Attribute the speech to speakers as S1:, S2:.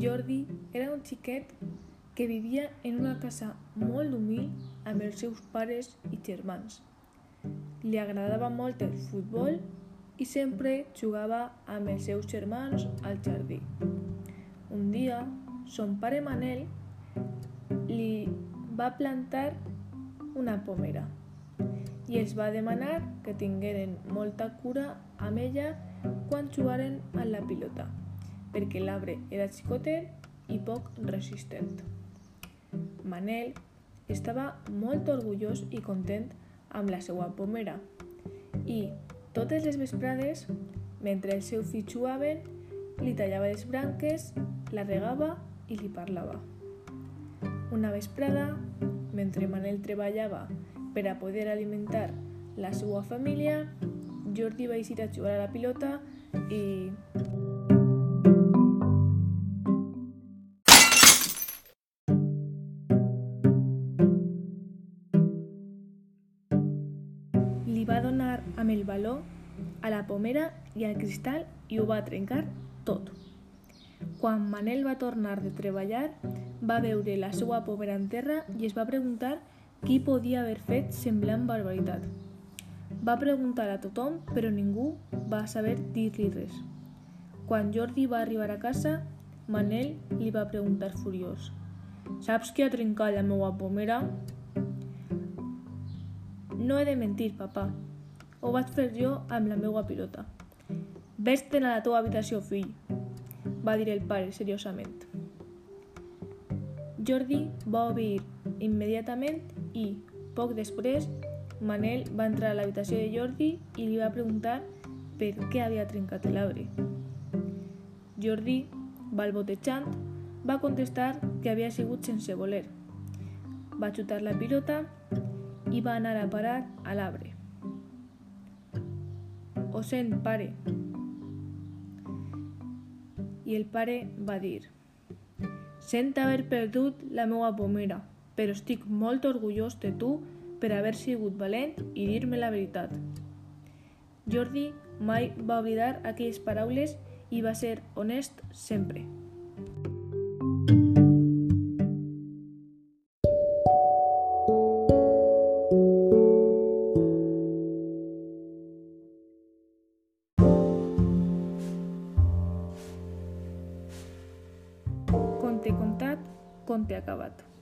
S1: Jordi era un xiquet que vivia en una casa molt humil amb els seus pares i germans. Li agradava molt el futbol i sempre jugava amb els seus germans al jardí. Un dia, son pare Manel li va plantar una pomera i els va demanar que tingueren molta cura amb ella quan jugaren a la pilota perquè l'arbre era xicotet i poc resistent. Manel estava molt orgullós i content amb la seva pomera i totes les vesprades, mentre el seu fill jugaven, li tallava les branques, la regava i li parlava. Una vesprada, mentre Manel treballava per a poder alimentar la seva família, Jordi va eixir a jugar a la pilota i va donar amb el baló a la pomera i al cristal i ho va trencar tot. Quan Manel va tornar de treballar, va veure la seva pomera en terra i es va preguntar qui podia haver fet semblant barbaritat. Va preguntar a tothom, però ningú va saber dir-li res. Quan Jordi va arribar a casa, Manel li va preguntar furiós. Saps qui ha trencat la meva pomera? No he de mentir, papà. Ho vaig fer jo amb la meva pilota. Ves-te'n a la teva habitació, fill, va dir el pare seriosament. Jordi va obeir immediatament i, poc després, Manel va entrar a l'habitació de Jordi i li va preguntar per què havia trencat l'arbre. Jordi, balbotejant, va contestar que havia sigut sense voler. Va xutar la pilota i va anar a parar a l'arbre. Ho sent, pare. I el pare va dir Sent haver perdut la meva pomera, però estic molt orgullós de tu per haver sigut valent i dir-me la veritat. Jordi mai va oblidar aquelles paraules i va ser honest sempre. con Piacabato.